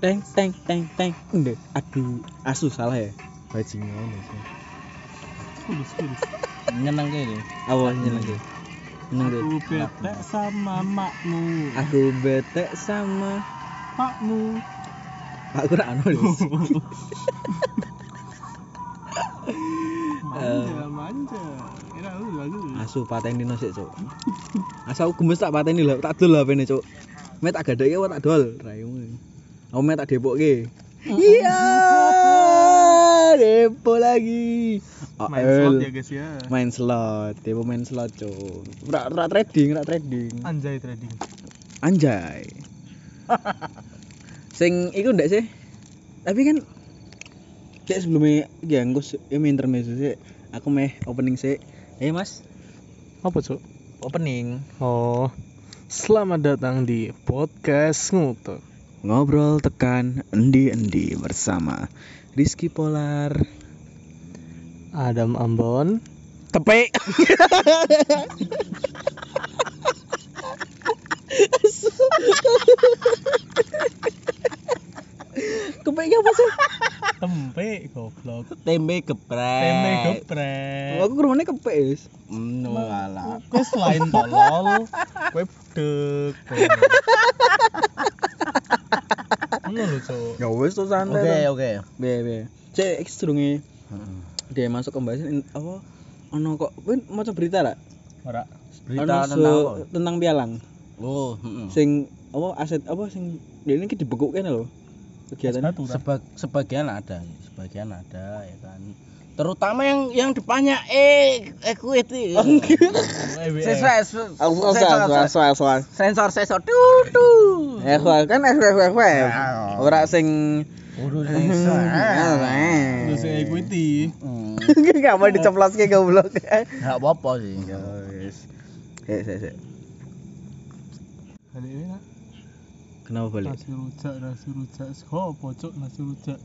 teng teng teng teng. Ndek, aduh asu salah ya? Bajingan ini sih Kulus kulus. Nyeneng kene. apa nyeneng deh nyeneng deh Aku bete sama makmu. aku bete sama Makmu. aku ora anu deh Manja manja. Era lu bagus. asu pateni no sik cuk. Asu aku gemes tak pateni lho tak dol HP-ne cuk. Me tak gadeke apa tak dol? Raimu aku me tak depokke iya depo lagi Main AL. slot ya guys ya. main slot depo main slot ora ora trading ora trading Anjay trading. anjay sing iku ndak sih tapi kan kayak sebelumnya ya engko se- ini intermezzo sih aku meh opening sih eh mas Apa cok? opening Oh. Selamat datang di podcast ngutuk. Ngobrol tekan endi-endi bersama Rizky Polar Adam Ambon. tepe Kepe apa sih? Tempe goblok. Tempe geprek. Tempe geprek. Aku kerumane kepe wis. Walah. Kowe selain tolol, kowe budek. Ngono lho, Cuk. Ya wis tuh santai. Oke, oke. Be be. Cek iki sedurunge Heeh. dia masuk pembahasan in- apa ono kok kowe maca berita lah Ora. Berita tentang tentang pialang Oh, heeh. sing apa aset apa sing dia ini dibekuk kene lho kegiatan sebagian ada, sebagian ada ya kan. Terutama yang yang depannya eh equity. Sensor, sensor, soal soal sensor, sensor, tutu. eh soal kan eh eh eh ora sing Udah Terus Terus equity. Hmm. Gak mau diceploske goblok. Nggak apa-apa sih. Ya wis. Sik sik sik. Kenapa balik? Nasi rujak, nasi rujak. Sego apa, Cuk? Nasi rujak.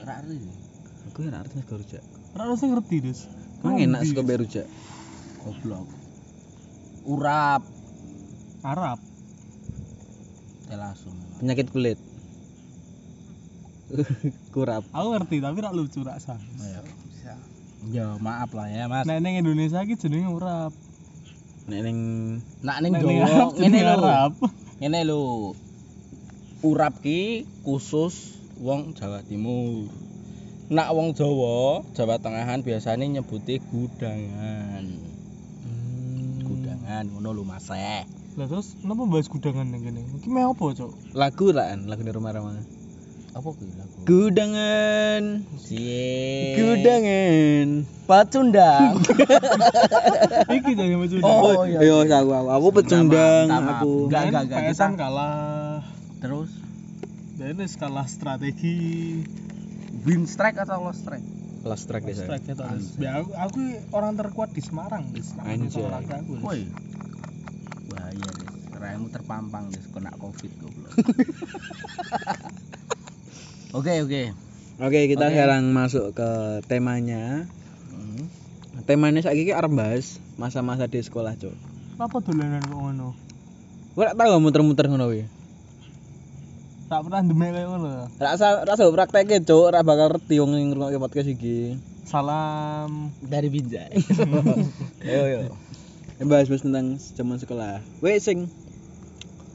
Rari. Aku ora arti sego rujak. Ora harus ngerti, Des. Emang enak sego rujak. Goblok. Urap. Arab. Ya langsung. Penyakit kulit. Kurap. Aku ngerti, tapi rak lucu rak sah. Ya. Ya, maaf lah ya, Mas. Nek ning Indonesia iki jenenge urap. Nek ning Nak Nek ning Jawa ngene lho. Ngene lho. Urap ki khusus wong Jawa Timur. Nak wong Jawa, Jawa Tengahan biasanya nyebuti gudangan. Gudangan ngono lho Mas. eh. Lah terus kenapa bahas gudangan ning kene? Iki meh apa, Cuk? lagu lah lagu di rumah-rumah. Apa kuwi lagu? Gudangan, Cie. gudangan. Pacundang. Iki jadi macam Oh, iya, Ayo aku aku, aku pecundang aku. Enggak, enggak, enggak. Kita- kalah. Terus Dan ini skala strategi. Win strike atau lost strike? Last track deh saya. Strike Anjay. Ya, aku, aku orang terkuat di Semarang, olahraga aku. Des. Woi. Bahaya deh. Raimu terpampang deh kena Covid goblok. Oke, oke. Oke, kita Oke. sekarang masuk ke temanya. Hmm. Temanya saiki ki arep bahas masa-masa di sekolah, Cuk. Apa dolanan kok ngono? Gue gak tau muter-muter ngono kuwi. Tak pernah demek kayak ngono. Rasa rasa prakteknya, Cuk, ora bakal ngerti wong sing ngrungokke podcast iki. Salam. Dari Binjai. Ayo yo. Bahas bahas tentang zaman sekolah. Weh sing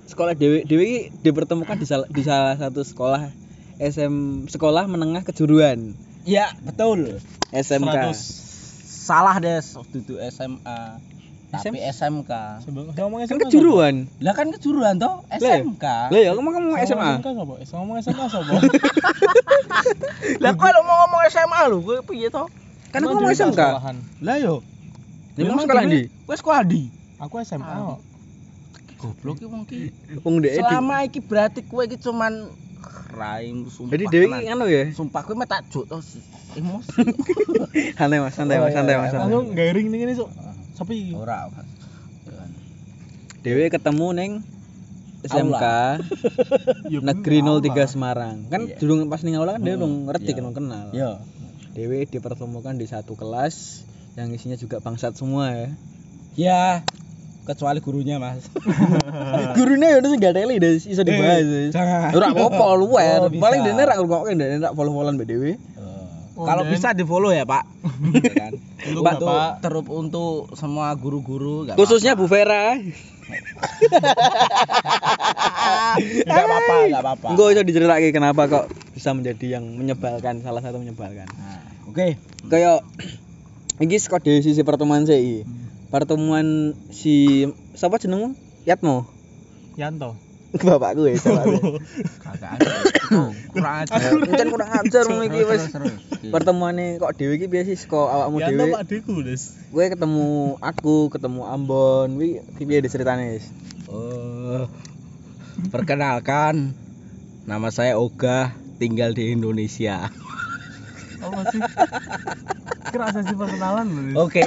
sekolah dewi dewi iki dipertemukan di salah, di salah satu sekolah SM sekolah menengah kejuruan ya, betul. SMK. 100. Salah deh waktu itu SMA. Tapi SMK. Ngomong Kan SMA. kejuruan. Lah kan kejuruan toh SMK. Lah ya kamu ngomong SMA. SMA. SMK sapa? Ngomong SMA sapa? Lah kok lo mau ngomong SMA lu, gue piye toh? Kan aku ngomong di SMK. Lah yo. Ini mau sekolah ndi? Gue sekolah di. Aku SMA kok. Goblok ki wong ki. Wong dhek di- Selama iki berarti kowe iki cuman raim sumpah. Jadi dewi tenan. iki ngono ya. Sumpah kowe mah tak juk toh emosi. Santai Mas, santai Mas, santai Mas. Langsung garing ning ngene, Sapi. Ora. Ya kan. Dewi ketemu neng SMK Ya, Negeri bener, 03 Allah. Semarang. Kan Iya. durung pas ning aula kan dia Hmm, belum ngerti iya. kan kenal. Yo. Dewi dipertemukan di satu kelas yang isinya juga bangsat semua ya. Ya. kecuali gurunya mas Gurune ya wis gak teli des iso dibahas. wis. jangan Ora apa-apa luwer. Oh, bisa. Paling dene ra ngrungokke dene ra follow-followan mbek dhewe. Oh, kalau bisa di follow ya pak Ya kan? Untuk semua guru-guru Khususnya Bu Vera. apa-apa. nggak apa-apa nggak apa-apa Engko iso diceritake kenapa kok bisa menjadi yang menyebalkan, salah satu menyebalkan. Nah, oke Kayak iki saka dhewe sisi pertemuan sih. Pertemuan si siapa jenengmu? Yatmo. Yanto. Bapakku ya, bapakku. kagak ada Itu kurang aja Encen kurang ajar ngono iki wis. Pertemuane kok dhewe iki piye sih saka awakmu dhewe? Pak Deku, Des. Gue ketemu aku, ketemu Ambon, wi piye ceritane wis? Oh, perkenalkan, nama saya Oga, tinggal di Indonesia. Apa sih? Kerasa sih perkenalan. Oke,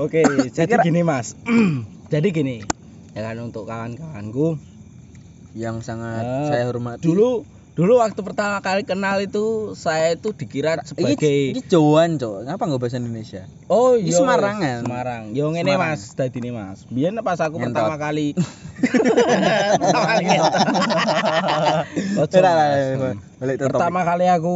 oke. Jadi gini mas, jadi gini, ya kan untuk kawan-kawanku. Yang sangat eh, saya hormati. Dulu, dulu waktu pertama kali kenal itu saya itu dikira iki, sebagai iki Jawaan, Cok. Ngapa enggak bahasa Indonesia? Oh Ini iya Semarangan. Semarang. Yo ngene Semarang. Mas, dadi ini Mas. Biyen pas aku Ngentot. pertama kali pertama kali. Ojo, Mas. Pertama kali aku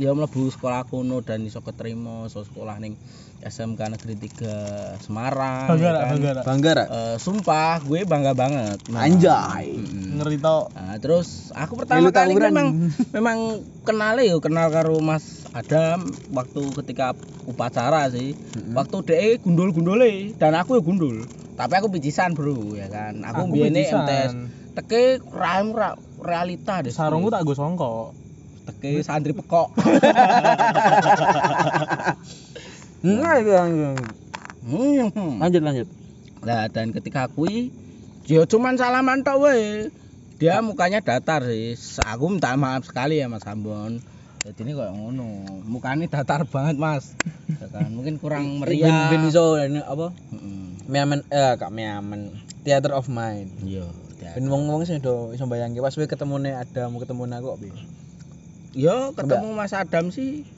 ya mlebu sekolah kuno dan iso keterima so sekolah ning SMK Negeri 3 Semarang. Bangga ya kan. bangga rak. Bangga ra? Eh, sumpah gue bangga banget. Nah, Anjay. mm-mm. Ngeri tau. Nah, terus aku pertama Milu kali tawuran. memang memang kenal yo kenal karo Mas Adam waktu ketika upacara sih. Mm-mm. Waktu DE gundul-gundule dan aku ya gundul. Tapi aku picisan, Bro, ya kan. Aku, Aku mbiyene picisan. MTS teke raim ra, realita deh. Sarungku tak gue songkok. teke santri pekok. Enggak. Hmm. Lanjut, lanjut. Nah, dan ketika kui dia cuman salaman tok wae. Dia mukanya datar sih. Aku minta maaf sekali ya Mas Ambon. Jadi ini kayak ngono. Mukanya datar banget, Mas. Ya kan, Mungkin kurang meriah. Ben iso ini apa? Heeh. Miamen eh kak miamen. Theater of mind. Iya. ya. Ben wong-wong sing do iso bayangke pas kowe ketemune Adam ketemune aku kok piye? Yo ketemu Mas Adam sih.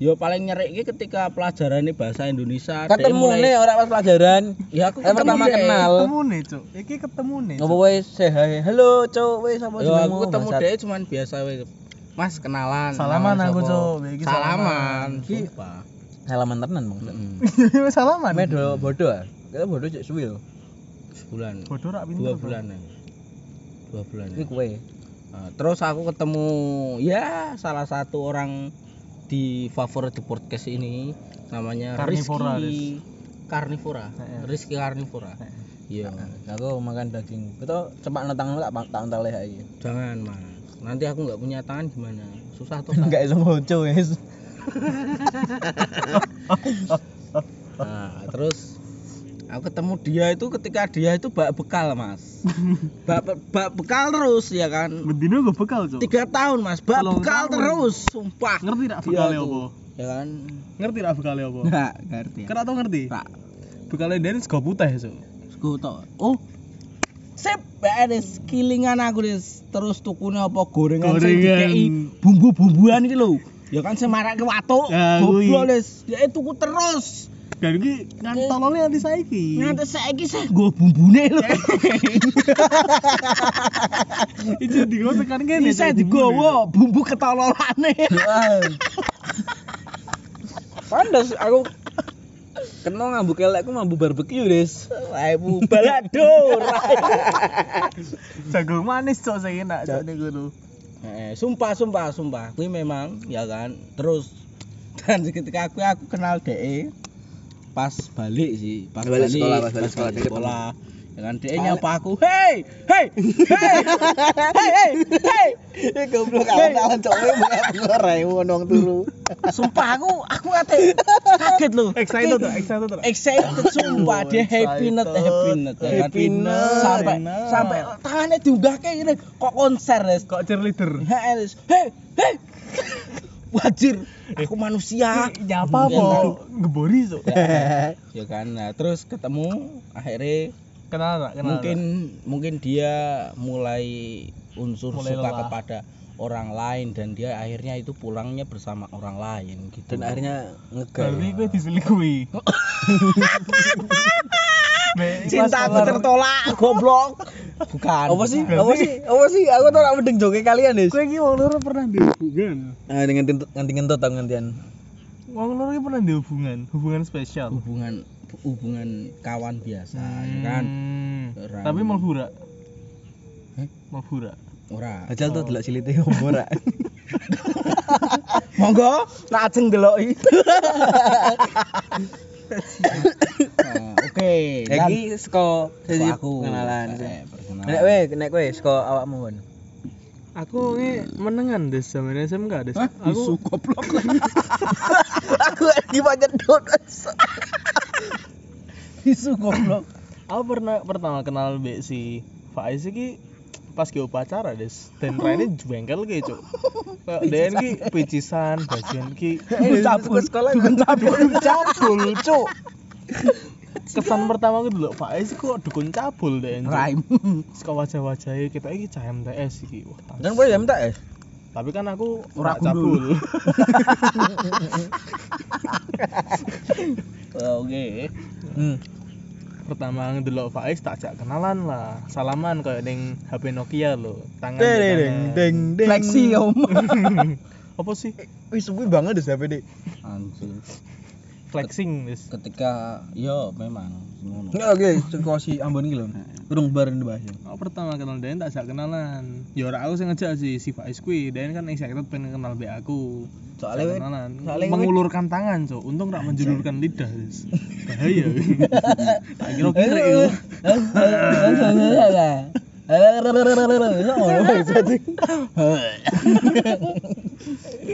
Yo paling nyeriki ketika pelajaran ini bahasa Indonesia. dia Ketemune mulai- ora pas pelajaran. Ya aku Eh, pertama deh. kenal. Ketemu nih, Cuk. Iki ketemu nih. Ngopo wae say hi. Halo, Cuk. Wis Yo jenengmu? aku ketemu dia cuman biasa wae. Mas kenalan. Salaman kenalan aku? Cuk. Iki Salaman. Ki- Sumpah. Halaman tenan, Bang. Mm-mm. Salaman. Medo bodoh ah. Kita bodoh cek suwi lho. Sebulan. Bodoh rak pinter. Dua bulan ya. Dua bulan. Iki Ya. kowe. Nah, terus aku ketemu ya salah satu orang di favorit di podcast ini namanya Karnivora, Rizky Karnivora. Heeh. Rizky Karnivora. Iya. Aku makan daging. Betul cepak nang tak tak ental iki. Jangan, Mas. Nanti aku nggak punya tangan gimana? Susah tuh. Enggak iso ngoco wis. Nah, terus aku ketemu dia itu ketika dia itu bak bekal, Mas. bak, bak bekal terus ya kan. Bendino gue bekal, Cuk. Tiga tahun, Mas. Bak bekal tahun. terus, sumpah. Ngerti Dia bekalnya apa? Ya kan. Ngerti rak bekalnya apa? Enggak ngerti. Kira tau ngerti? Rak. Bekalnya dia ini sego putih, Cuk. Sego tok. Oh. Sip, beres kilingan aku Des. Terus tukune apa gorengan Gorengan. bumbu-bumbuan iki lho. Ya kan sing marake watuk. Ya. Goblok Des. Dia tuku terus. Dan iki ngantolone nanti saiki. Nganti saiki sih nggo bumbune lho. Iki digo tekan kene. Bisa digowo bumbu ketololane. Pandas aku kena ngambu kelekku mambu barbeque Des. Wae bu baladur. Jagung manis, Cuk, sing enak, Cuk, niku lho. Eh, sumpah sumpah sumpah kuwi memang ya kan terus dan ketika aku aku kenal DE pas balik sih pas Balik balik, sekolah, pas balik pas sekolah, balik dia sekolah ya kan DE nyapa aku hey hey hey hey hey hey Ya goblok awan-awan cok kowe bunga rai ngono turu. sumpah aku aku ate kaget loh Excited tuh, excited tuh. excited sumpah dia happy net happy net ya kan? Happy net. sampai sampai tangannya diunggah kayak gini kok konser Kok cheerleader? Hei, hei, hei. Wajir, aku manusia. Nyapa Ya, apa? Ngebori, Cuk. Ya kan, nah terus ketemu akhirnya Kenal mungkin mungkin dia mulai unsur Mulai suka lelah. kepada orang lain dan dia akhirnya itu pulangnya bersama orang lain gitu. Dan akhirnya ngegal. Berarti gue diselingkuhi. Be, Cintaku tertolak, goblok. Bukan. Apa sih? Apa sih? Apa sih? Aku tuh ora mendeng joke kalian, Des. Kowe iki wong loro pernah di hubungan. Nah, dengan nganti ngentut tau ngantian. Wong loro iki pernah di hubungan, hubungan spesial. hubungan hubungan kawan biasa ya kan Hmm. Ora. Tapi melbura. Hah? Melbura. Ora Ajal tuh delok silite opo ora. monggo nak ajeng deloki Nah, oke Iki saka sesi aku pengenalan. Eh. Nek kowe, nek kowe saka awakmu kon. Aku ini menengan des zaman SMK des. Aku goblok Aku lagi banyak dot. isu goblok aku pernah pertama kenal Mbak si Faiz iki pas ke upacara des. Dan raine jengkel ki cuk. Kayak den ki picisan bagian ki. Cabul. sekolah cabul. Cabul cuk. Kesan pertama aku dulu Faiz kok dukun cabul Cuk. rhyme Saka wajah-wajahnya kita iki cah MTS iki. Wah tangis. Dan ya minta es. tapi kan aku Ora ora cabul. Oke. Hmm. Pertama ngedelok Faiz tak jak kenalan lah. Salaman kayak ning HP Nokia lo tangan Deng deng deng deng. fleksi om. Apa sih? Wis suwi banget des HP Dik. anjir flexing des ketika yo memang ngono. Oke, saka si Ambon iki lho. Urung bareng dibahas. ya. aku pertama kenal Den tak jak kenalan. Ya ora aku sing ngejak sih si Faiz kuwi Den kan excited pengen kenal be aku. Soalnya kenalan. soalnya mengulurkan tangan cok untung tak menjulurkan lidah des bahaya. Tak kira kira itu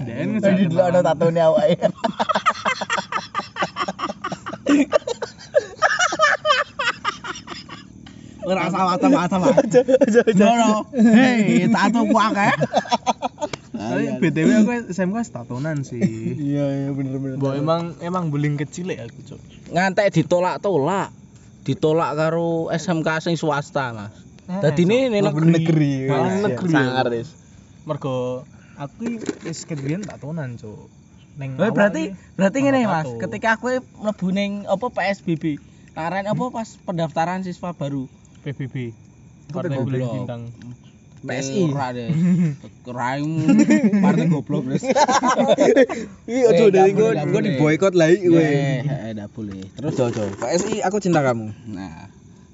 Den ngejak Tadi dulu ada kenalan. tatone awake. Ora sama sama sama. Jono. Hei, tato ku akeh. Tapi BTW aku SMK statonan sih. Iya iya bener bener. Mbok emang emang beling kecil ya aku, Cok. Ngantek ditolak-tolak. Ditolak karo SMK sing swasta, Mas. Dadi ini ini negeri negeri. Malah wis, negeri, ya. ya. Sangar. Mergo aku wis kedhian tatonan, Cok. Neng Weh, awal berarti berarti ngene Mas, ketika aku mlebu ning apa PSBB. Laren apa pas pendaftaran siswa baru? PBB. Partai Bulan. Bintang. PSI. Ora deh. Raimu partai goblok wis. Iya Eh, ojo dari gua gua boleh. di boykot lah iki kowe. Eh, eh, boleh. Terus ojo. PSI aku cinta kamu. Nah,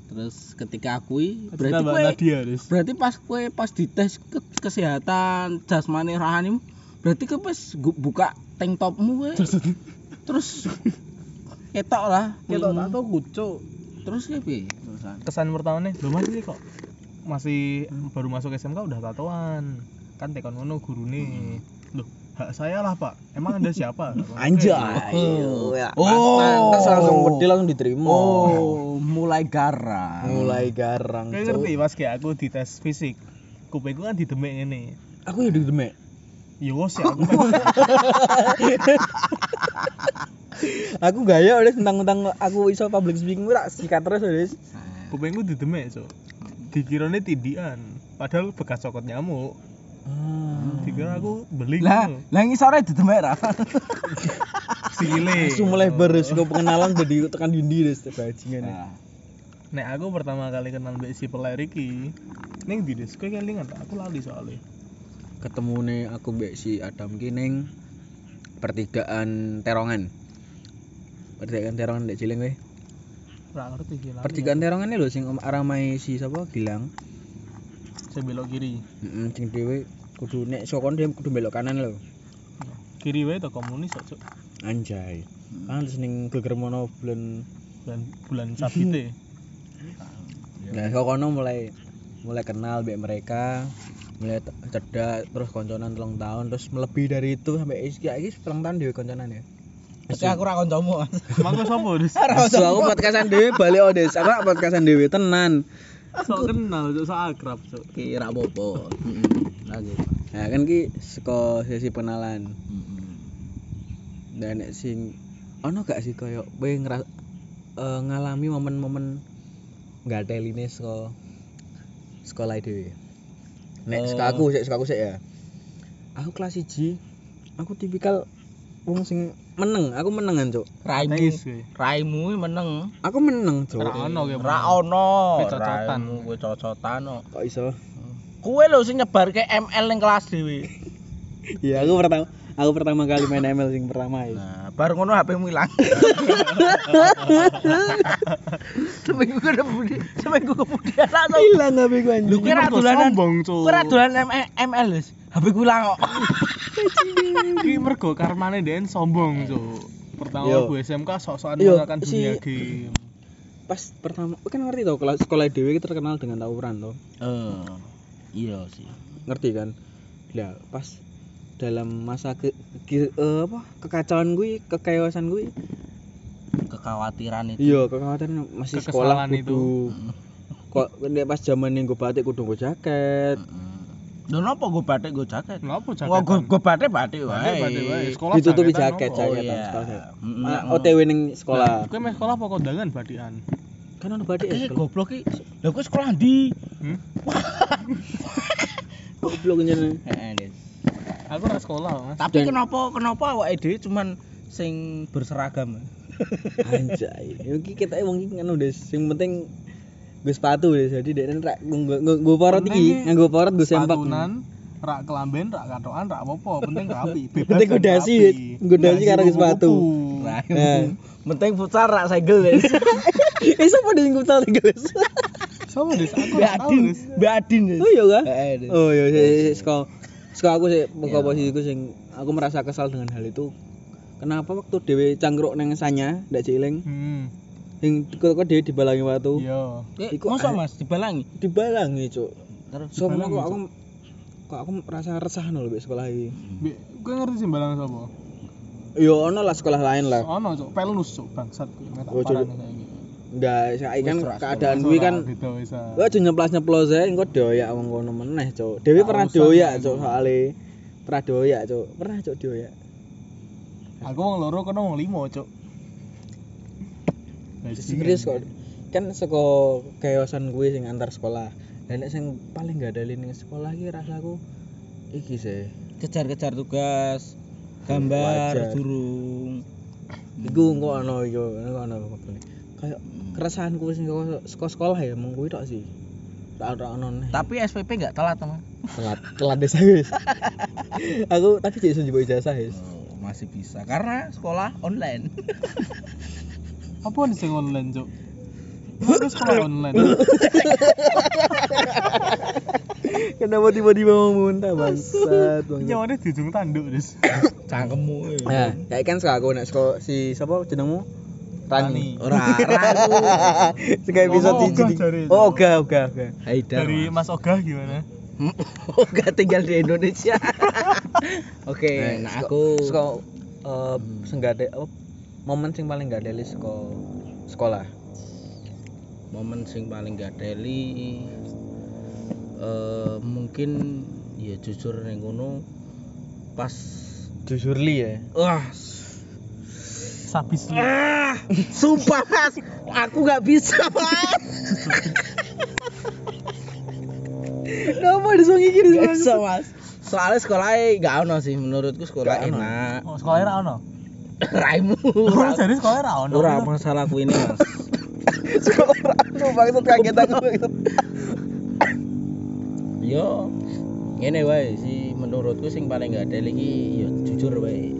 terus ketika akui Berarti Des. berarti pas kue pas dites ke kesehatan jasmani rohanimu berarti kue pas buka tank topmu kue terus ketok lah Ketok kulimu. tato Cok. terus piye terusan Kesan pertama nih, lo masih kok masih baru masuk SMK udah tatoan. Kan tekon ngono gurune. Loh, hak saya lah, Pak. Emang Anda siapa? Anjay. Oh. ya. Oh. Langsung wedi langsung diterima. oh mulai garang Mulai garang. Kayak Cuk. ngerti pas kayak aku dites fisik. Kupingku kan didemek ngene. Aku ya demek. Wos ya aku. Aku gaya oleh tentang-tentang aku iso public speaking ora sikat terus wis. kupingku didemek, Cok. Dikirane tindian, padahal bekas cokot nyamuk. Dikira aku beling. lah lah ngisore didemek ra Sikile. Langsung mulai beres kok pengenalan jadi tekan dindi wis bajingan. Nah, Nek aku pertama kali kenal Mbak si Peler iki, ning di des, kowe kelingan tak? Aku lali soalnya. Ketemu nih aku mbek si Adam ki ning pertigaan Terongan. Pertigaan Terongan Ciling ngerti sih lali. Pertigaan Terongan lho sing om- arah mai si sapa Gilang. Saya belok kiri. Heeh, sing dhewe kudu nek sokon dia kudu belok kanan lho. Kiri wae to komunis Cok. Anjay. Kan terus ning Gegermono bulan Bulan bulan sabite. Nah, kok kono mulai mulai kenal mbek mereka, mulai cedak terus konconan telung tahun terus melebihi dari itu sampai iki iki telung tahun dhewe konconan ya. Tapi aku ra kancamu. Mas. Mangko sapa, Des? So aku podcastan dhewe balik odes. Aku rak podcastan dhewe tenan. Sok kenal, sok akrab, Cok. Ki ra apa-apa. Lanjut. Nah, kan ki saka sesi pengenalan. Heeh. Dan nek sing ono gak sih koyo kowe ngera- eh, ngalami momen-momen ngateline saka sekolah dhewe. Nek Eh. saka aku sik saka aku sik ya. Aku kelas 1 aku tipikal wong sing meneng, aku menengan, Cuk. Raimu, raimu meneng. Aku meneng, Cuk. Ra ono kowe. Ra ono. Cocotan. Kowe cocotan kok. Kok iso? Kowe lho sing nyebarke ML ning kelas dhewe. Iya, aku pertama aku pertama kali main ML sing pertama ya. Nah, baru ngono HP-mu ilang. seminggu kemudian, seminggu kemudian langsung Hilang HP ku anjing. Lu kira dolanan sombong, Cuk. Kira dolanan ML wis. HP ku ilang kok. Iki mergo karmane Den sombong, Cuk. Pertama Yo. Bu SMK sok-sokan menggunakan dunia game. Pas pertama, kan ngerti tau kelas sekolah dewe iki terkenal dengan tawuran toh. Eh. Iya sih. Ngerti kan? Lah, pas dalam masa ke, ke- eh, apa kekacauan gue kekayasan gue Kekhawatiran itu. iya kekhawatiran masih sekolah itu. kok nek pas zaman gue batik kudu gue jaket Lho napa gue batik gue jaket? Kenapa Wah, jaketan? gue gue batik batik Batik, wae. batik wae. Sekolah ditutupi jaket? Oh, iya. sekolah jaket. Nah, OTW ning sekolah Kowe meh sekolah apa kondangan badikan? kan ono batik Eh, sekolah. goblok ki. Lah kowe sekolah ndi? Hmm? goblok jenenge Heeh. Aku ora sekolah, Mas. Tapi Dan- kenapa kenapa awake dhewe cuman sing berseragam? anjay iki kita wong iki ngono des sing penting gue sepatu deh jadi dia rak gue porot iki nganggo porot gue sempak Sepatunan, rak kelamben, rak katokan, rak apa-apa, penting rapi. Bebas Penting gue dasi, gue dasi karo kupu-kupu. sepatu. Eh. Penting futsal rak segel, Des. eh siapa di sing futsal guys Sama Des, aku Mbak Adin. Mbak oh iya kan Heeh, Des. oh iya sekolah sekolah aku sih Iya. posisiku sing aku merasa kesal dengan hal itu kenapa waktu dewe cangkruk neng sanya ndak ciling Hmm. yang kok dewe dibalangi waktu Iya. Eh, Iku masa ah- Mas dibalangi? dibalangi cuk Terus so Dibalangi, aku kok aku merasa resah nol di sekolah ini Mbak, kowe ngerti sih balang sapa? yo ono lah sekolah lain lah Ono, Cuk, pelus, Cuk, bangsat Oh, Cuk. Saiki. enggak saya kan keadaan gue kan beda wis. ah. Gue aja nyeplas-nyeplos ae engko doyak wong kono meneh, Cuk. Dewi pernah doyak. Cuk, soalé pernah doyak, Cuk. Pernah, Cuk, doyak. Aku wong loro kono wong limo, Cuk. Serius kok. Kan saka keosan gue sing antar sekolah. Dan nek sing paling gak ada ning sekolah iki rasaku iki sih. kejar-kejar tugas, gambar, durung. Iku engko ono yo, ono apa Kayak keresahanku sing saka sekolah ya mung kuwi tok sih. Tak ora ono. Tapi SPP enggak telat, teman. telat telat desa wis. Aku tapi jadi iso njupuk ijazah wis. Oh, masih bisa karena sekolah online. Apa nih sing online, Cuk? Aku sekolah online. Kenapa tiba-tiba mau muntah bangsat. Nyawane di ujung tanduk, Des. Cangkemmu. Nah, kayak kan sekolah aku nek sekolah si sapa jenengmu? Rani. Rani. Ora, aku. Sekali bisa Oh, di ogah jare. Oh, oga oga oga. Haidar. Dari Mas Ogah gimana? Enggak tinggal di Indonesia. Oke, nah aku sekolah eh senggade apa momen sing paling gak ada sekolah sekolah. momen sing paling gak teli eh mungkin ya jujur ning ngono pas Jujur li ya. wah Sabis lu. ah, sumpah mas aku nggak bisa mas Kenapa disuruh gini nggak bisa mas soalnya sekolahnya nggak ono sih menurutku sekolah Nggak ono. enak Oh, sekolahnya ra ono. raimu Ora jadi sekolahnya ra ono. ora masalahku ini mas Sekolah aku bangsat kaget aku bangsat. yo ngene wae sih menurutku sing paling gak ada lagi yo jujur wae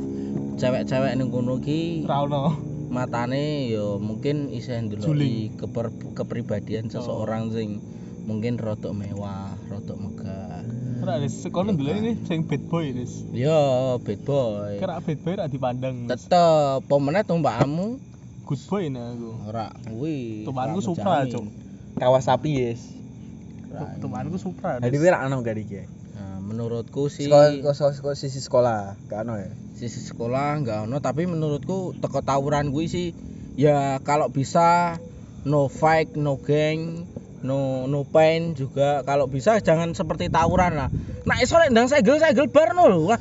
cewek-cewek ning kono ki Ra ono. matane yo mungkin isih ndeloki keper, kepribadian seseorang sing mungkin rotok mewah, rotok megah. Ora Des, sekolah dulu ini sing bad boy, Des. Yo, bad boy. Kira bad boy ra dipandang. Tetep pemenang tumbakmu Good boy nih aku. ora kuwi. Tumpanku ora Supra. Cuk. Kawasapi yes. Ora. Temanku Supra. Jadi Des. gue ra ono gak iki. Menurutku sih Sekolah sekolah sekolah sisi sekolah, gak ono ya. sisi sekolah nggak ono tapi menurutku teko tawuran gue sih ya kalau bisa no fight no gang no no pain juga. Kalau bisa jangan seperti tawuran lah. Nah iso lek ndang segel segel bar no lho wah.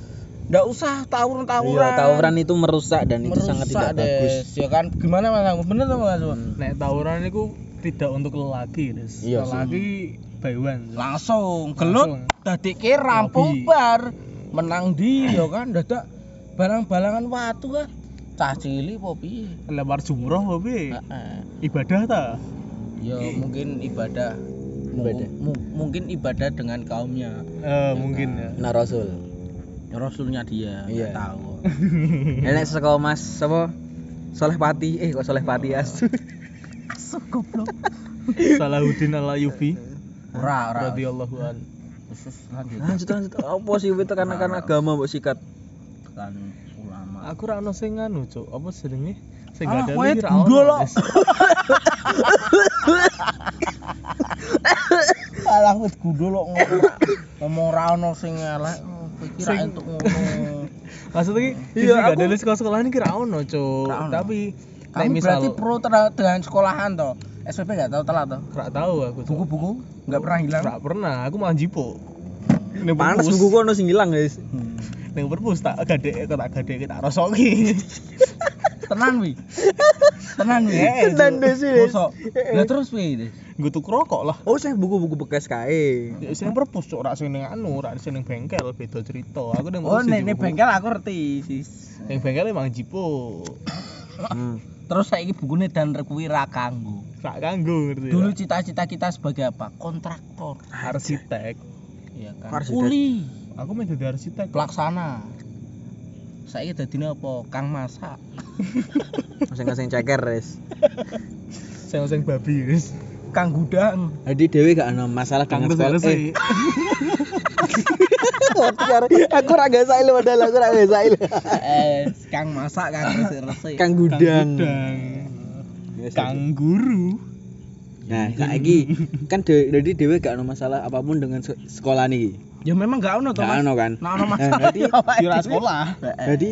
Nggak usah tawuran tawuran Iya, tawuran itu merusak dan itu sangat tidak bagus. ya kan gimana mas bener mas? Nek tawuran itu tidak untuk lelaki, Des. Iya sih. lelaki by one. langsung gelut tadi rampung Hobi. bar menang di ya kan dadak balang-balangan watu kan cah cilik apa piye Lempar jumroh apa piye? Heeh. Ibadah ta? ya mungkin ibadah Ibadah. Mu- mungkin ibadah dengan kaumnya Eh, mungkin ya. Nah Rasul. rasulnya dia Iya. nggak tahu Enek saka Mas apa? Soleh Pati. Eh kok Soleh Pati as. goblok Salahuddin al Ayyubi ora ora radhiyallahu an. Terus lanjut Lanjut lanjut. Apa sih itu karena karena agama mbok sikat. kan ulama Aku ra ono sing nganu, Cuk. Apa jenenge? Sing Ah, gak ada iki ra ono. alah wis gundul ngomong ngomong ra ono sing elek kowe iki ra Sing- entuk ngono Maksudnya Iya, iya gak aku- ada sekolah sekolahan ki ra ono, Cuk. Tapi kamu misal berarti pro ter- dengan sekolahan toh SPP gak tahu telat toh ra tahu aku. Buku-buku nggak pernah hilang Ra pernah, aku malah jipo. Ning Panas buku ono sing ilang, guys. Hmm. Ning perpus tak gadek kok tak gadek tak rosoki. tenan wi tenan wi Eh, Tenan, Des, Des. Mosok. lah terus wi Des? Gue tuh rokok lah. Oh, saya buku-buku bekas kae. Ya sing perpus cuk ra sing ning anu, ra sing ning bengkel beda cerita. Aku ning oh jipo. bengkel aku ngerti sis Ning bengkel emang jipo. Hmm. Terus saiki bukune dan kuwi ra kanggo Ra kanggo ngerti. dulu ya? cita-cita kita sebagai apa kontraktor arsitek. iya kan Arsitek. kuli Aku mau jadi arsitek. pelaksana saiki dadine apa kang masak Masing-masing ceker, Res. Sing sing babi wis. kang gudang Jadi Dewi gak ada masalah Kang sekolah. aku ra gak sail padahal aku ra gak sail. eh kang masak kang resi-resi Kang Kang gudang. Yes, Kang guru. Nah, saiki kan de- jadi Dewi gak ada masalah apa pun dengan se- sekolah nih. ya memang gak ono toh Gak mas ono kan? nah ono masalah Pak. Kira sekolah. Jadi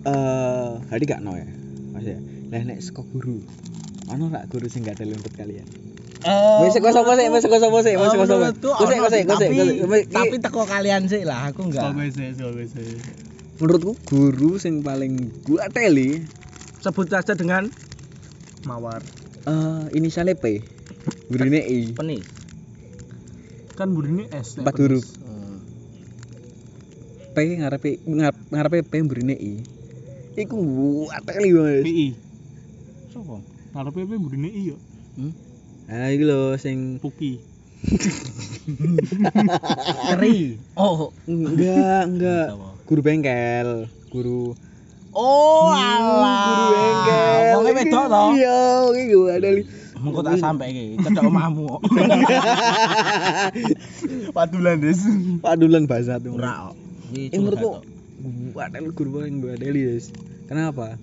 eh jadi gak no ya. Mas ya. Lah nek saka guru. Ono rak guru sing gak ada lembut kalian. Eh, Wis saka sapa sih? Wis saka sapa sih? Menurutku Wis ono wis sih, wis tapi teko kalian sih lah aku enggak gue sih, sih. menurutku guru sing paling gua teli sebut saja dengan Mawar. eh inisialnya P. Gurune I. penis Kan burine S. nek Empat huruf. P ngarepe ngarep- ngarepe P gurune I. Iku gua teli banget. PI. Sopo? Ngarepe apa burine I yo. Hmm? Nah, iki lho sing Puki. Keri. Oh. enggak, enggak. Guru bengkel, guru Oh, Hmm, alah. guru bengkel. Wonge wedok to. Iya, iki gua ada li. Mengko tak sampe iki, cedok omahmu. Padulan des. Padulan bahasa tuh. Ora kok. Iki Eh menurutku gua ada guru paling gua ada li. Kenapa?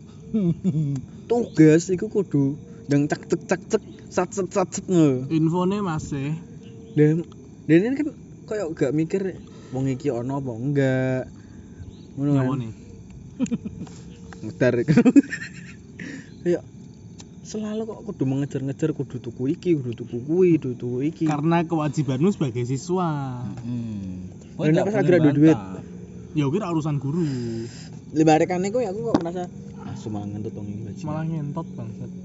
Tugas iku kudu dan cek cek cek cek sat sat sat sat. Infone masih. Dan dan ini kan koyo gak mikir wong iki ono apa enggak. Ngono kan. Nyawane. Ngetar. Kayak selalu kok kudu mengejar-ngejar kudu tuku iki, kudu tuku kuwi, kudu tuku iki. Karena kewajibanmu sebagai siswa. Hmm. Nek pas lagi ada duit. Ya kira urusan guru. Kan iku ya aku kok merasa ah wong iki bajingan. Malah ngentot bangsat.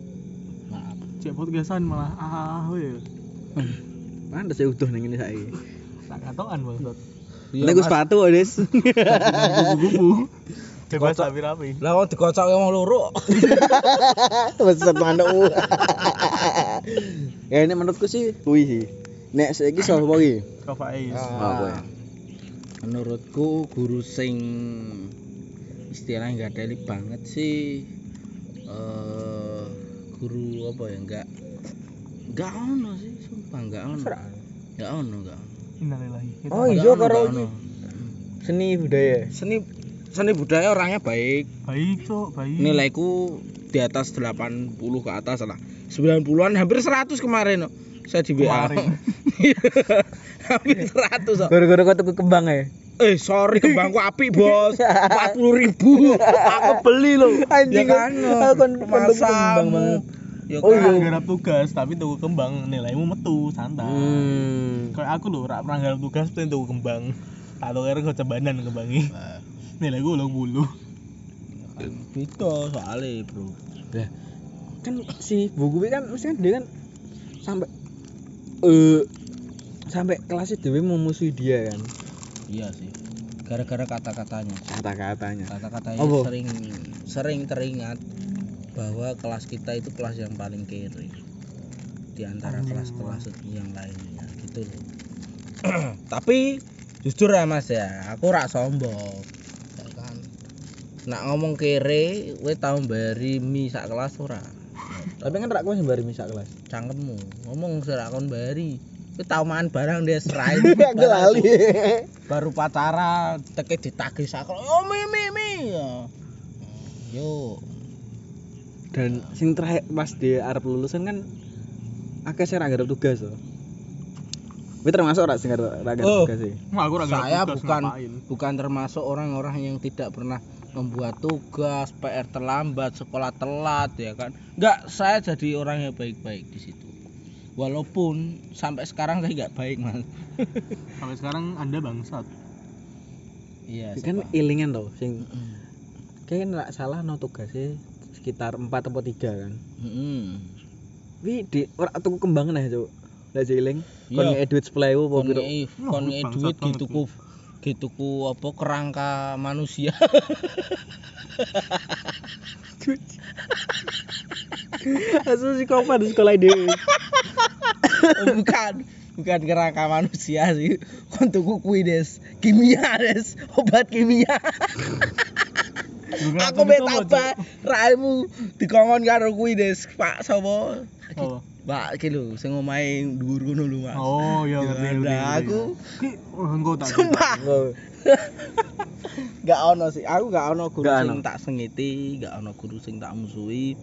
Cek podcastan malah ah we. Pantes ya utuh ning ngene saiki. Tak katokan bangsat. Iya, Nek ku Mas. sepatu, Des. Kupu-kupu. Bebas rapi-rapi. Lah kok dikocoke wong loro. Besar manukmu. ya ini menurutku sih kuwi sih. Nek saiki sapa iki? Kau. Ah. Ya? Menurutku guru sing istilahnya nggak ada banget sih eh guru apa ya enggak enggak ono sih sumpah enggak ono enggak ono enggak Innalillahi. Oh, iya, ono, karo enggak iki. ono. Seni budaya. seni seni budaya orangnya baik baik cok baik. nilaiku di atas 80 ke atas lah 90-an hampir 100 kemarin no. saya di WA Kemarin. hampir 100 kok. Gara-gara kau tuku kembang ya. Eh sorry kembangku api bos 40 ribu aku beli loh Anjing, ya kan aku kan pendukung kembang masamu banget. ya Oh, kan iya. garap tugas tapi tuku kembang nilaimu metu santai. Hmm. Kayak aku lho rak pernah garap tugas pengen tuku kembang. Tak tahu kira kecobanan kembangi. Nilaiku ulang bulu. beda soalnya bro Lah, kan si buku kan mesti kan dia kan sampai eh sampai kelasnya dewe memusuhi dia kan. iya sih gara-gara kata-katanya. Kata-katanya. Kata-katanya Apa? sering sering teringat bahwa kelas kita itu kelas yang paling kere. Di antara kelas-kelas yang lainnya gitu loh. Tapi jujur ya mas ya aku rak sombong. Kan nak ngomong kere we tau bari mi sak kelas ora? Tapi kan rak kowe sembari misak kelas? Cangkemmu. Ngomong serak kon bari we tau mangan barang dia serai. Gak lali baru pacaran teke ditagih sak kelas oh mi mi mi. Ya. yo dan sing terakhir pas di Arab lulusan kan akeh sing ra garap tugas loh Kowe termasuk ora sing ra garap Oh. tugas sih. Aku ora garap saya tugas, bukan ngapain. bukan termasuk orang-orang yang tidak pernah membuat tugas PR terlambat sekolah telat ya kan? Nggak saya jadi orang yang baik-baik di situ walaupun sampai sekarang saya nggak baik mas Sampai sekarang Anda bangsat. iya kan ilingan loh sing Mm. kayak ora salah no tugasnya sekitar 4 atau 3 kan Mm-mm. Wi di ora tuku kembang nah cuk lah iling kon Iya. ngek duit 10.000 apa kon piro ngei Wah, kon ngei duit dituku dituku apa kerangka manusia Asu si kopan di sekolah dhewe Oh, bukan bukan kerangka manusia sih kon tuku kuwi des kimia des obat kimia aku betapa raimu dikongkon karo kuwi des pak sapa Oh. Mbak iki lho sing omahe dhuwur ngono lho Mas. Oh, iya ngerti. ngerti, Nah, ngerti. aku Ki, oh, engko tak. sumpah Oh, gak ono sih. Aku gak ono guru Gak sing ono. tak sengiti, gak ono guru sing tak musuhi.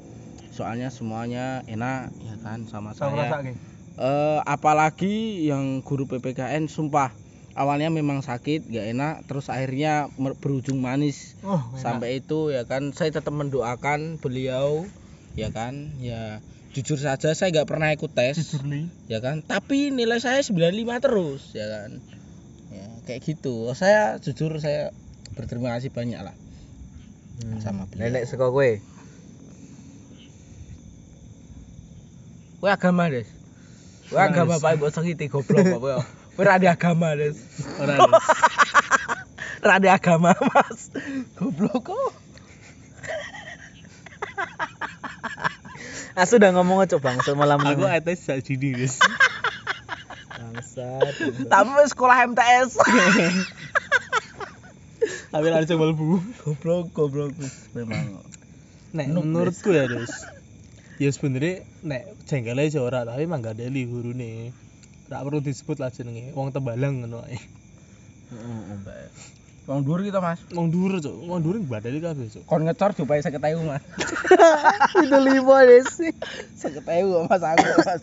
Soalnya semuanya enak ya kan sama Saya saya. Eh apalagi yang guru PPKN sumpah awalnya memang sakit, gak enak, terus akhirnya berujung manis Oh, enak. sampai itu ya kan saya tetap mendoakan beliau ya kan ya jujur saja saya nggak pernah ikut tes jujur li. ya kan tapi nilai saya 95 terus ya kan ya kayak gitu saya jujur saya berterima kasih banyak lah Hmm. Sama beliau. nenek saka kowe Kowe agama des Kowe agama. Pak Mbok sengiti goblok apa kowe Kowe ra agama des Ora. Des. ra agama Mas goblok kok Asu udah ngomong aja bang malam Aku etes sak jidi, guys. bangsat tapi wis sekolah MTS Tapi lari coba bu. goblok goblok memang Nek menurutku ya, Des. Ya sebenarnya nek jengkel aja ora, tapi emang gak ada li gurune. Ora perlu disebut lah jenenge. Wong Tembalang ngono ae. Wong dhuwur kita Mas Wong dhuwur, Cuk. Wong dhuwur badali kabeh, Cuk. kon ngecor diupahi 50.000 Mas itu lima des 50.000 Mas aku Mas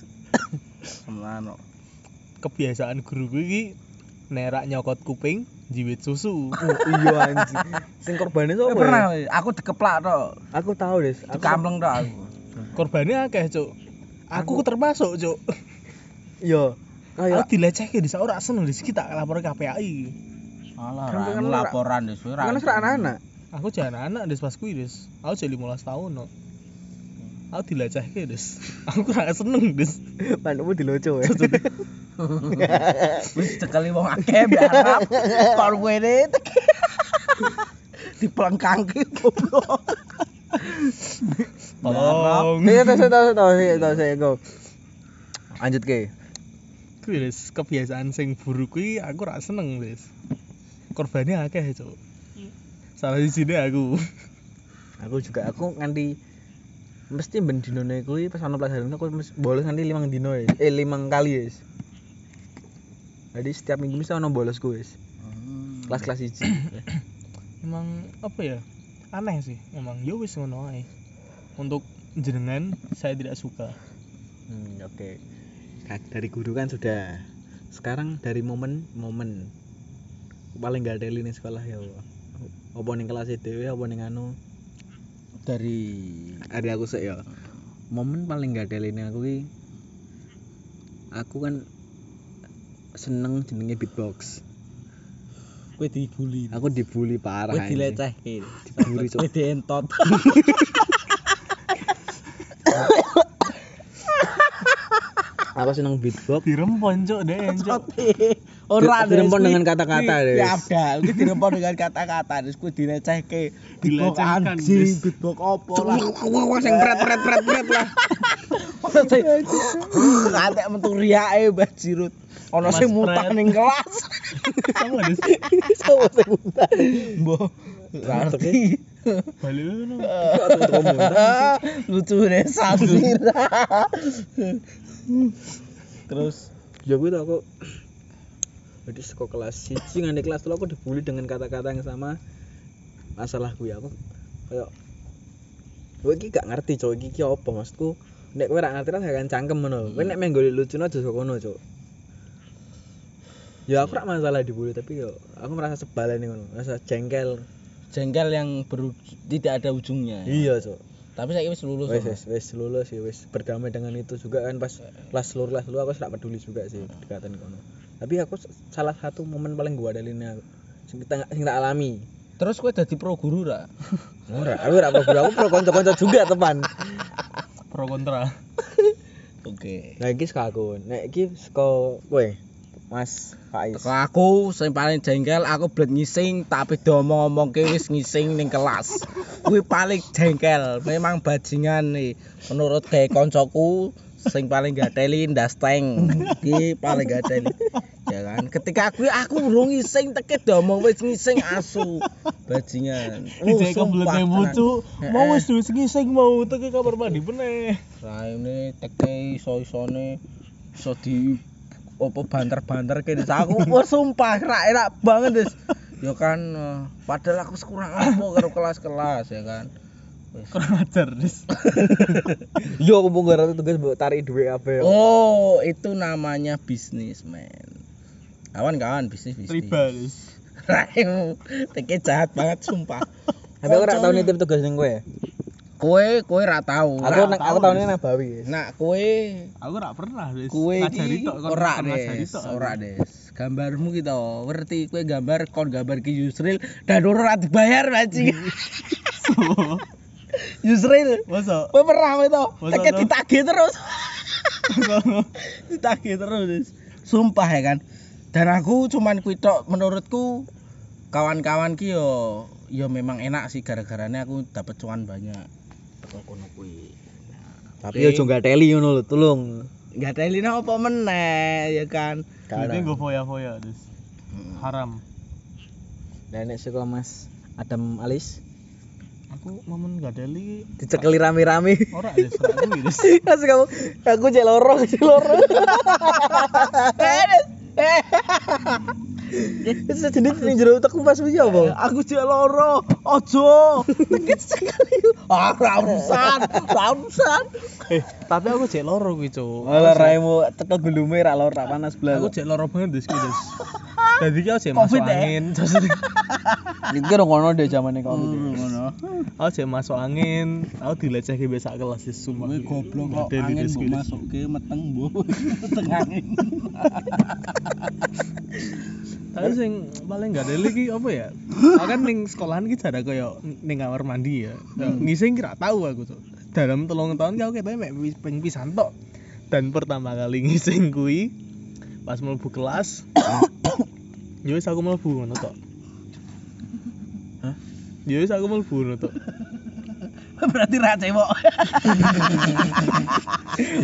Semano Kebiasaan guruku iki nek rak nyokot kuping, jiwit susu. oh, iya anjing sing korbane sapa pernah ya? aku dikeplak tok aku tahu des aku dikampleng tok aku Korbannya akeh, Cuk. Aku, Aku- termasuk, Cuk. iya Aku kayak dilecehke di ora seneng di kita lapor KPAI. Alah, Kan- kan ora- laporan wis ora. kan serak anak-anak Aku jangan anak des pas kuwi des. Aku jadi 15 tahun no. Aku dilecehke des. Aku ora seneng des. Manukmu diloco ya. Wis cekeli wong akeh biarap. Kok kowe ne dipelengkangke goblok. Tolong. Iya, tahu tahu tahu tahu tahu saya go. Lanjut ke. Kuwi des kebiasaan sing buruk kuwi aku ora seneng des. Korbannya akeh, Cuk. Salah di sini aku. Aku juga aku nganti mesti ben dinone kuwi pas ana pelajaran aku mesti bolos nganti limang dino ya. Eh limang kali ya. Jadi setiap minggu mesti ana bolos kuwi. wis. Kelas-kelas siji. Emang apa ya? Aneh sih. Emang ya wis ngono ae. Untuk jenengan saya tidak suka. Hmm, oke. Ka- Dari guru kan sudah. Sekarang dari momen momen paling gak ada nih sekolah ya. Apa ning kelas dhewe apa ning anu dari ada aku sih ya momen paling gak ada lainnya aku ki aku kan seneng jenenge beatbox kowe dibully. aku dibully parah anjing. dilecehke. Dibully. Kowe dientot. aku seneng beatbox Dirempon, Cuk, deh. Entot. Ora Di- dirempon dengan kata-kata, Des. Ya udah, kuwi dirempon dengan kata-kata, Des kuwi dilecehke. Beatbox Dilecehkan, anjing, beatbox opo lah. Sing pret pret pret pret lah. Ngantek metu riake Mbah Jirut. Ono sing mutah ning kelas. Sama Des. Sopo sing muntah? Mbah. Ngerti. Balik ngono. Lucu deh Samir. Terus Ya gue tau kok. Jadi sekolah kelas siji nganti kelas telu aku dibully dengan kata-kata yang sama. Masalah gue aku kayak gue iki gak ngerti cowok iki ki apa maksudku nek kowe ora ngerti ra gak akan cangkem ngono. Kowe nek golek lucu aja saka kono, Cuk. Ya aku rak masalah dibully tapi yo aku merasa sebal ini ngono, merasa jengkel. jengkel yang beru- tidak ada ujungnya. Iya, Cuk. Tapi saya wis lulus. Wes kok. wes wes lulus sih wes berdamai dengan itu juga kan pas kelas seluruh kelas dulu aku tidak peduli juga sih dikatakan kono. Tapi aku salah satu momen paling gua aku sing kita sing tak alami. Terus kowe dadi pro guru ra? Ora, aku ora pro aku pro kanca-kanca juga teman. Pro kontra. Oke. Nah iki aku. Nek iki saka kowe Mas Faiz. Teko aku sing paling jengkel aku blet ngising tapi diomong-omongke wis ngising ning kelas. Kuwi paling jengkel. Memang bajingan nih. Menurut kayak koncoku sing paling gateli ndasteng. Iki paling gateli. Ya kan. Ketika aku aku urung ngising teke diomong wis ngising asu. Bajingan. Dijek bucu. tenan. Mau wis wis ngising mau teke kamar mandi meneh. Raine teke iso-isone iso di opo banter-banter kene aku wah sumpah ra enak banget Des. Ya kan eh, padahal aku kurang apa karo kelas-kelas ya kan. Wis. Kurang ajar, Des. Yo aku mau ngarep tugas mbok tarik duit apa ya. Oh, itu namanya bisnis, men. Kawan-kawan bisnis bisnis. Riba, Des. Raimu, teke jahat banget sumpah. Tapi aku ora tau nitip tugas ning kowe. Kowe kowe ra tahu. Aku nang aku tahun ini nang Bawi. Nah, kowe Aku rak pernah, Des. Kue Ngajari iki ora des, ora des. Gambarmu ki to, ngerti kowe gambar kon gambar ki Yusril dan ora dibayar bajing. Yusril, Masa? kowe pernah kowe to? Masa Teke to? ditagih terus. ditagih terus. Des. Sumpah ya kan. Dan aku cuman kuwi tok menurutku kawan-kawan ki yo yo memang enak sih gara-garanya aku dapat cuan banyak. Kono kuwi. Tapi yo aja teli ngono lho, tolong. Enggak ada lina apa meneh ya kan. Ini gue foya-foya. Mm. Haram. Dan nek sekolah Mas Adam Alis Aku momen gak ada li. dicekeli rame-rame. Ora, kuwi, Des. Kasih kamu, aku cek loro, cek loro. Itu sejenis ning jero utekku pas kuwi apa? Aku cek loro, ojo. Tekit sekali. Ah, ra urusan, ra urusan. Eh, tapi aku cek loro kuwi, Cuk. Malah raimu teko gulume ra loro ra panas belas. Aku cek loro banget, Des, kuwi, Des. Jadi ki aku cek masuk eh? angin. Ora ngono deh zamane kok. Ngono. aku cek masuk angin. Aku dilecehke biasa kelas, Des. Sumpah. Kowe goblok kok angin mbok kuwi, Des. masukke meteng mbok. Meteng angin. Tapi sing paling gak ada lagi apa ya? Aku kan ning sekolahan ki cara koyo ning kamar mandi ya. Kayak Ngising kira tahu aku tuh. Dalam telung tahun aku ketemu mek ping pisan tok. Dan pertama kali ngising kuwi pas mlebu kelas. ya wis aku mlebu ngono tok. Hah? Ya wis aku mlebu ngono tok. Berarti ra cewek.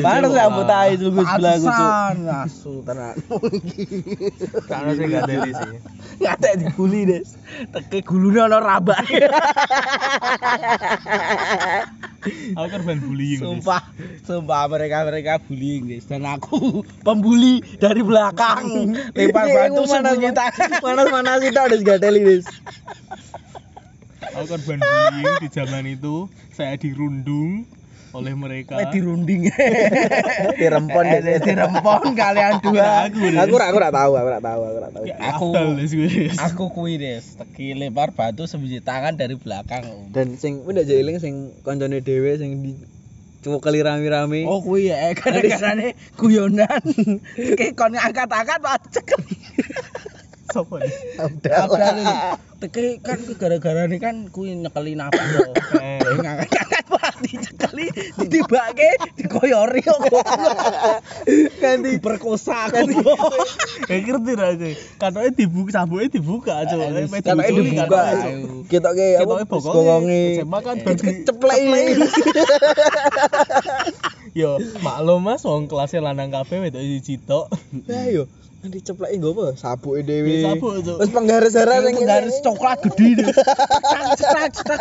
Mana sih tahu itu gue sebelah gue. Pantesan, asu tenan. Karena saya gak ada li sih. Ngatek dibully, Des. Teke gulune ana rabak. Aku korban bullying. Des. Sumpah, sumpah mereka mereka bullying guys dan aku pembuli dari belakang lempar batu sembunyi tangan. Mana mana sih tak ada gateli wis. Aku korban bullying di zaman itu. Saya dirundung oleh mereka. Eh dirunding. Dirempon Eh, deh. dirempon kalian dua. Aku, Des. Aku aku rak tahu, aku rak tahu, aku rak tahu. Ya, Aku- Des, kuwi, Des. Aku teki lempar batu sembunyi tangan dari belakang. Dan sing udah jeling sing koncone dhewe sing di cuma kali rame-rame. Oh kui ya, kadang-kadang guyonan. Kayak kon angkat-angkat pak cekel. Sopo nih? Abdal. Teki kan ku gara-gara ini kan kui nyekeli napas loh. Eh. Ngangkat-ngangkat pak dicekel. kali ditibake dikoyori kok ganti diperkosa aku Kayak ngerti ra sih. Katanya dibuka, sabuknya dibuka, Cuk. Kan dicuri, dibuka. katanya, Cuk. Kita ke apa? Ketoknya bokongnya. Bokongnya. SMA kan baru ceplek ini. Yo, maklum Mas, wong kelasnya lanang kabeh wedok siji tok. Lah yo, nanti ceplek nggo apa? Sabuke dhewe. Ya, sabuk, Cuk. Wis penggaris-garis sing garis coklat gede cetak cetak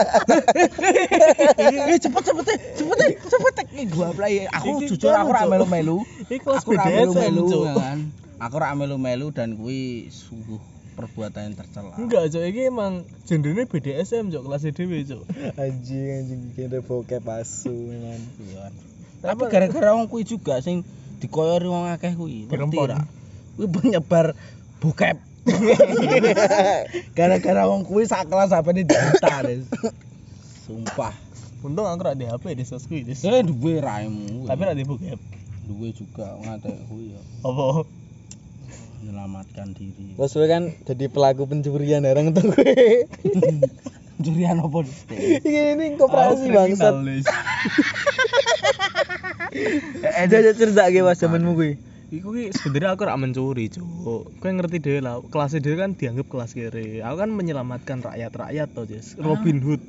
eh cepet cepet cepet cepet. Ini gua play aku jujur aku ra Cuk. melu-melu Ini kelas aku ra BDSM, melu-melu ya kan aku ra melu-melu dan kuwi sungguh perbuatan yang tercela Enggak, Cuk. Ini emang gendernya BDSM, Cuk. Kelasnya dhewe, Cuk. anjing anjing kira bokep asu memang. Iya. tapi gara-gara wong kuwi juga sing dikoyori wong akeh kuwi ngerti kuwi penyebar bokep gara-gara wong kuwi sak kelas HP-ne Des. sumpah Untung aku ra di HP di kuwi, Des. eh duwe raimu Tapi ra di bokep. duwe juga ngate kuwi ya Apa? menyelamatkan diri Terus gue kan jadi pelaku pencurian barang tuh gue. curian apa Des? Ini ini koperasi bangsat. Des. Eh, aja cerita gue pas zamanmu gue. Iku ki sebenarnya aku rak mencuri, Cuk. Kowe ngerti dhewe lah, kelas dhewe kan dianggap kelas kiri. Aku kan menyelamatkan rakyat-rakyat to, Jess. Robin Hood.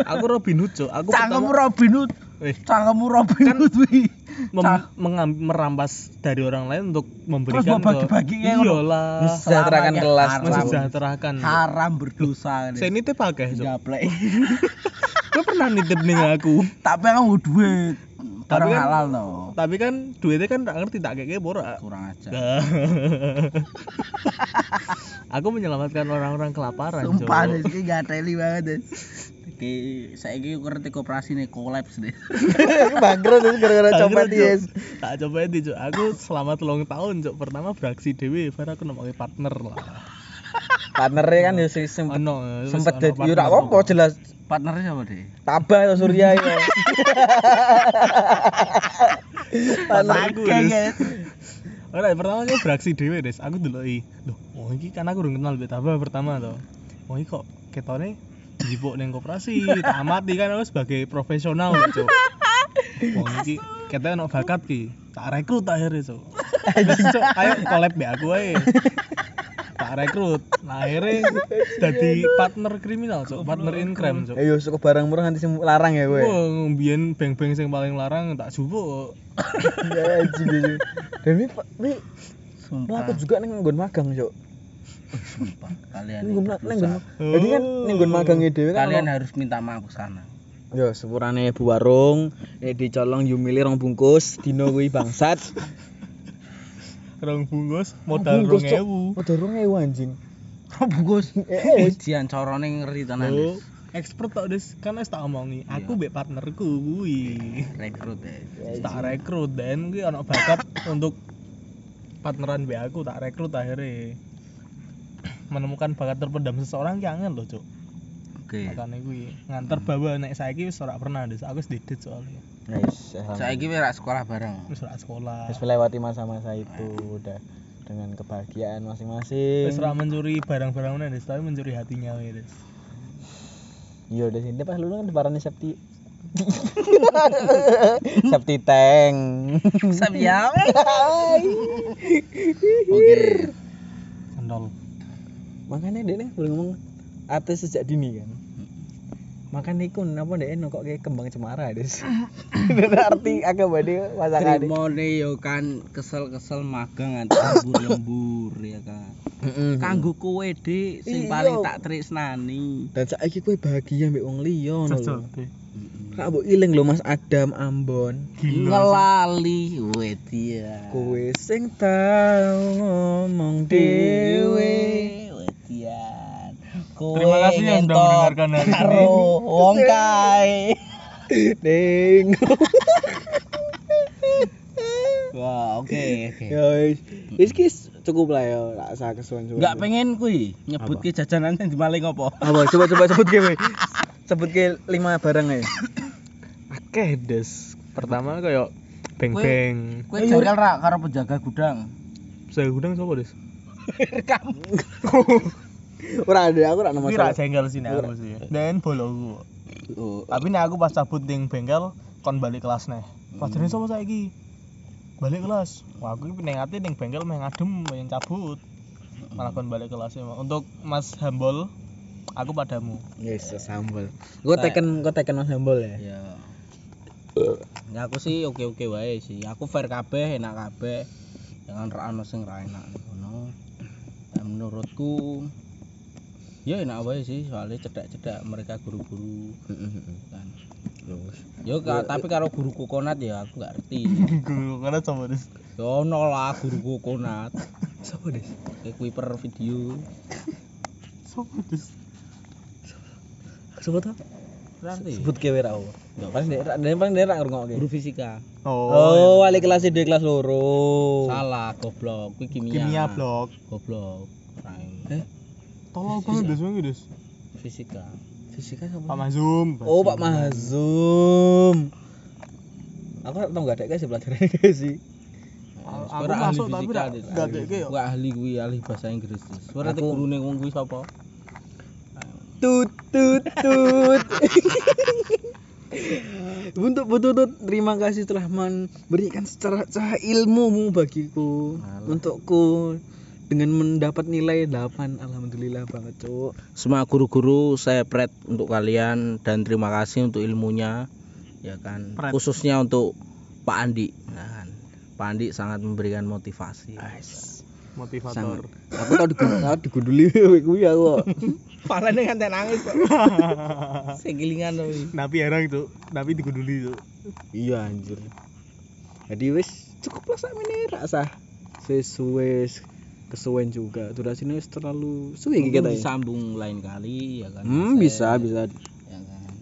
Aku Robin Hood, Cuk. Aku cangkemmu pertama Robin Hood eh, cangkemmu Robin Hood kuwi mem- mengam- merampas dari orang lain untuk memberikan Terus mau bagi-bagi ke iyalah Mensejahterakan Selamanya kelas. haram. mensejahterakan haram berdosa saya ini tuh pakai Cuk. Gaplek. Kowe pernah nitip ning aku tapi kamu duit Tapi kan- halal no tapi kan duitnya kan tak ngerti tak kayak ora kurang aja Nah. aku menyelamatkan orang-orang kelaparan sumpah deh ini gak teli banget deh Oke, saya ini ngerti koperasi nih kolaps deh. Bangkrut itu gara-gara copet yes. Tak coba itu aku selama telung tahun cuk. Pertama beraksi dewi baru aku nemuin partner lah Partnernya kan ya sih sempet ono sempet dadi partner. rak apa jelas Partnernya siapa deh? tabah atau surya ya. Partner guys. Ora pertama aku beraksi dewi des aku deloki loh oh iki kan aku urung kenal bet apa pertama to oh iki kok ketone jipuk ning koperasi tak amati kan aku sebagai profesional cuk oh iki ketone ono bakat ki tak rekrut akhirnya cuk ayo collab be aku ae tak rekrut nah akhirnya jadi partner kriminal cuk partner in crime cuk Ayo suka barang murah nanti sing larang ya gue. Wah, mbiyen beng-beng sing paling larang tak jupuk. Ya anjing. Dan ini ini Sumpah. aku juga ning nggon magang, Cuk. Sumpah. Kalian Ning ini nggon ning nggon. berdosa. Jadi kan ning nggon magangnya dhewe kan. Kalian harus minta maaf ke sana. Yo sepurane Bu Warung, ini dicolong Yumili rong bungkus, dino kuwi bangsat. Rong bungkus modal Cuk. 2000. Modal 2000 anjing. Bungkus. Eh, eh. Jian corone ngeri tenan. Oh, expert tok Des, kan wis tak omongi. Aku mbek partnerku kuwi. Rekrut deh. Wis Tak rekrut dan kuwi ana bakat untuk partneran mbek aku tak rekrut akhirnya menemukan bakat terpendam seseorang angel loh, Cuk. Oke. Makane kuwi nganter bawa nek saiki wis ora pernah Des, aku wis didit soalnya. Guys, Saya ini rak sekolah bareng. Wis ora sekolah. Wis melewati masa-masa itu udah dengan kebahagiaan masing-masing. Wis ora mencuri barang-barang Des, tapi mencuri hatinya we, Des. Iya udah sini pas lu kan deparane Septi. Septi tank. Sabiang. Oke. Kendol. Makanya dia nih boleh ngomong ateis sejak dini kan. Makanya iku napa deh kok kayak kembang cemara des. arti agak bade masakan. Trimone yo kan kesel-kesel magang nganti lembur-lembur ya kan. Kanggo kowe Dik sing Iya. paling tak tresnani. Dan saiki kowe bahagia mbek wong liya lho. Kak mbok iling lho Mas Adam Ambon. Ngelali wedi ya. Kowe sing tau ngomong dhewe. Kowe Terima kasih yang sudah mendengarkan hari ini. karo wong kae. Ding. Wah, oke oke. Ya wis. Wis ki cukup lah ya, tak usah kesuwen-suwen. Enggak pengen kuwi nyebut ke jajanan sing dimaling apa? Apa coba coba sebut ke kowe. Sebut ke lima barang ae. Akeh des. Pertama kayak beng-beng. Kowe jangkel ra karo penjaga gudang. Saya gudang sapa des? Rekam. Ora ada aku ora Iki rak jengkel sini aku sih. Dan boloku. Oh. Tapi nek aku pas cabut ning bengkel kon balik kelas neh. Pelajaran sapa saiki? Balik kelas. Wah, aku iki ning ati ning bengkel meh ngadem yang cabut. Malah kon balik kelas ya. Untuk Mas Hambol, aku padamu. Yes, sambal. Gua teken gua teken Mas Sambal ya. ya ya aku sih oke oke wae sih aku fair kabeh enak kabeh jangan ra ono sing ra enak ngono menurutku ya enak wae sih soalnya cedak-cedak mereka guru-guru kan yo ka- tapi karo guru kokonat ya aku gak ngerti Guru karena sama Des. ya ono lah guru kokonat Siapa deh? kayak kuiper video Sopo Des? Sebut apa? berarti Sebut kewe ra. Enggak paling daerah, daerah paling daerah ngrungokke. guru fisika Oh, wali kelas di kelas loro. salah goblok kuwi kimia kimia blok. goblok. Eh, Tolong banget Des, wingi Des. fisika fisika Pak sama? Mazum. Oh, Pak Mazum. Aku tau enggak ada guys pelajaran guys sih. Aku masuk tapi nggak ada kayak- Gua ahli kuwi ahli bahasa Inggris. Suara Aku- te gurune wong kuwi sapa? Tut tut tut. Untuk bututut terima kasih telah memberikan secara secara ilmumu bagiku Alah. untukku dengan mendapat nilai 8 alhamdulillah banget cuk Semua guru-guru saya pret untuk kalian dan terima kasih untuk ilmunya ya kan. Pret. Khususnya untuk Pak Andi. Nah, kan. Pak Andi sangat memberikan motivasi. Motivator. aku tau digunduli aku digunduli kuwi aku Palane nganti nangis kok. Segilingan kuwi. Napi erang itu, napi digunduli itu. iya anjir jadi wis cukup lah sak ini rasa sesuai kesuwen juga. Durasinya terlalu suwe kita ya disambung lain kali ya kan. hmm Saya- bisa bisa. Ya kan.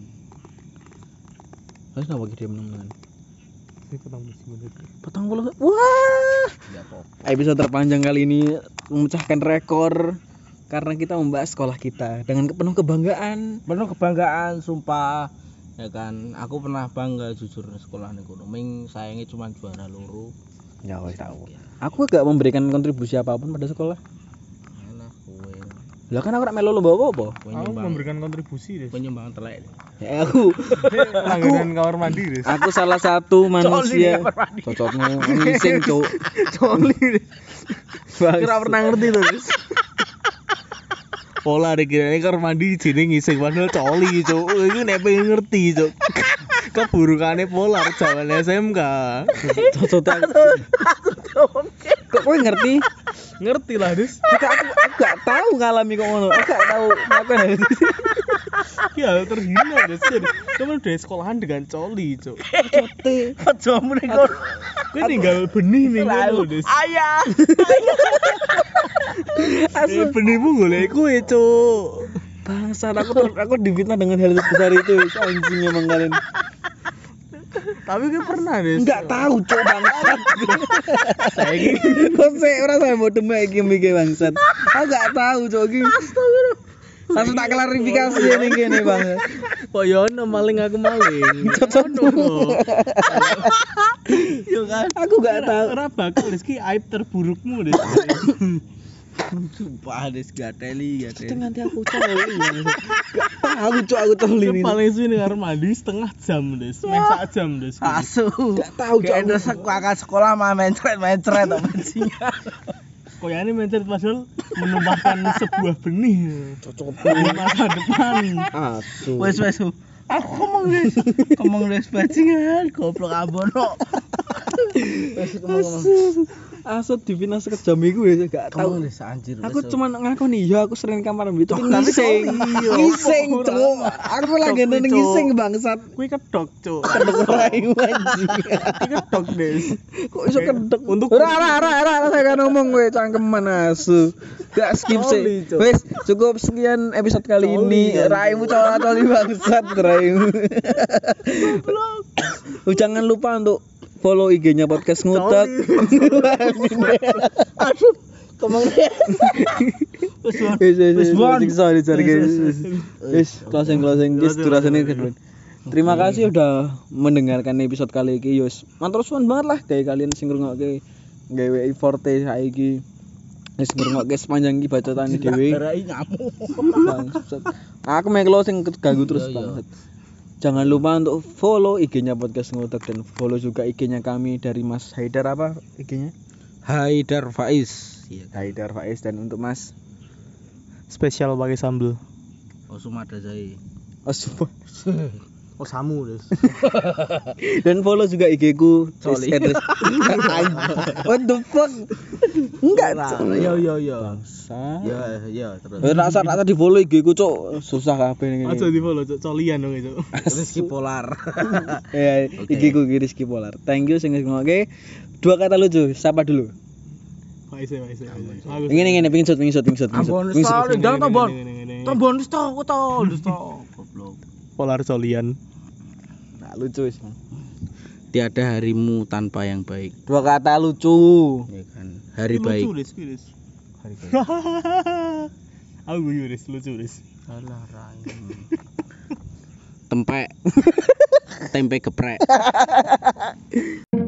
Terus kenapa dia menang Ini petang. Petang puluh Wah! Ya apa. Episode terpanjang kali ini Memecahkan rekor Karena kita membahas sekolah kita Dengan penuh kebanggaan. Penuh kebanggaan sumpah. Ya kan? Aku pernah bangga jujur sekolah niku. Ming sayangnya cuma juara loro Ya wis tahu Aku gak memberikan kontribusi apa pun pada sekolah Lah kan aku gak melu lomba apa-apa Aku memberikan kontribusi deh. kowe nyumbang telek Ya aku Langganan kamar mandi deh. Aku salah satu manusia Cocokmu ngising cuk Coli. Kira pernah ngerti tuh, Guys. Pola deh kira kamar mandi sini ngising padahal coli, Cuk. Iku nek pengen ngerti, Cuk. Keburukannya polar zaman SMK. Cocok Kok kowe ngerti? Ngerti lah, Des. Aku, aku, gak tahu ngalami kok ngono. Aku gak tahu ngapain. Ya terhina, Des. Kamu udah sekolahan dengan coli, Cuk. Cote. mrene kok Kowe tinggal benih nih ngono, Des. ayah Eh, benihmu golek kowe, Cuk. Bangsat aku ter, aku difitnah dengan hal sebesar itu. Anjing emang kalian. Tapi kowe pernah, Des. Enggak tahu cok bangsat. Saiki Kok sih ora sampe mau demek iki mikir bangsat. Aku gak tahu cok iki. Astagfirullah. Langsung tak klarifikasi ini gini bang. koyo ono maling aku maling. Cocok. Yo kan. Aku gak tahu. Ora bakal Des ki aib terburukmu, Des. sumpah des gateli Itu gateli nanti aku coli. Gak tahu cok aku coli Itu ini. paling suwe kamar mandi setengah jam, Des. Meh sak jam, Des. asu Gak tahu cok. terus aku akan sekolah mah mencret mencret apa bajingan Koyane mencet padahal menumpahkan sebuah benih Cocok. di masa depan. Asu. wes wes aku ngomong des ngomong des bajingan goblok abono Asu. Asu difitnah sekejam iku ya gak des anjir Aku cuma ngakoni ya aku sering kamar itu Tapi ngising. Ngising Ora. cok. Aku lagi Cok. ngising bangsat. Kuwi kedok, Cuk. Kedek rayu anjing. Kuwi kedok, Des. Kok iso kedek? Untuk- ora ora ora ora ora, saya kan ngomong gue cangkeman asu. Gak skip sih. Wes, cukup sekian episode kali Coli, ini. Raimu coli bangsat raimu. Oh, Jangan lupa untuk follow IG-nya podcast ngutat. aduh. Sorry sorry guys. closing closing guys. Closing, Durasinya closing. kedua. Terima kasih udah mendengarkan episode kali ini Yus. Matur suwun banget lah kayak kalian sing ngrungokke gawe forte saiki. Wis ngrungokke sepanjang iki bacotane dhewe. Aku mek closing keganggu terus Iya, iya. banget. Jangan lupa untuk follow IG-nya podcast ngotak dan follow juga IG-nya kami dari Mas Haidar apa IG-nya? Haidar Faiz. Iya. Haidar Faiz dan untuk Mas spesial pakai sambel Oh, Sumada Zai. Oh, samu des dan follow juga IG-ku Sorry. Address. What the fuck? Enggak. Yo yo yo. Bangsa. Yo yo terus. Eh, rasa rasa di follow IG ku cok susah kabeh ini. aja di follow cok colian dong itu Rizky Polar. Ya, Oke. IG ku Rizky Polar. Thank you sing ngoke. Dua kata lucu, siapa dulu? Ini ini pingin shot, pingin shot, pingin shot, pingin shot. Ampun, sorry, jangan tombol. Ini, ini, ini, ini. Tombol stop to, stop. Goblok. Polar colian Nah, lucu wis. Tiada harimu tanpa yang baik, Dua kata lucu. ya kan. Hari lucu baik. kuwi, des Hari baik. aku guyu des lucu des Alah, Tempek. Tempe geprek.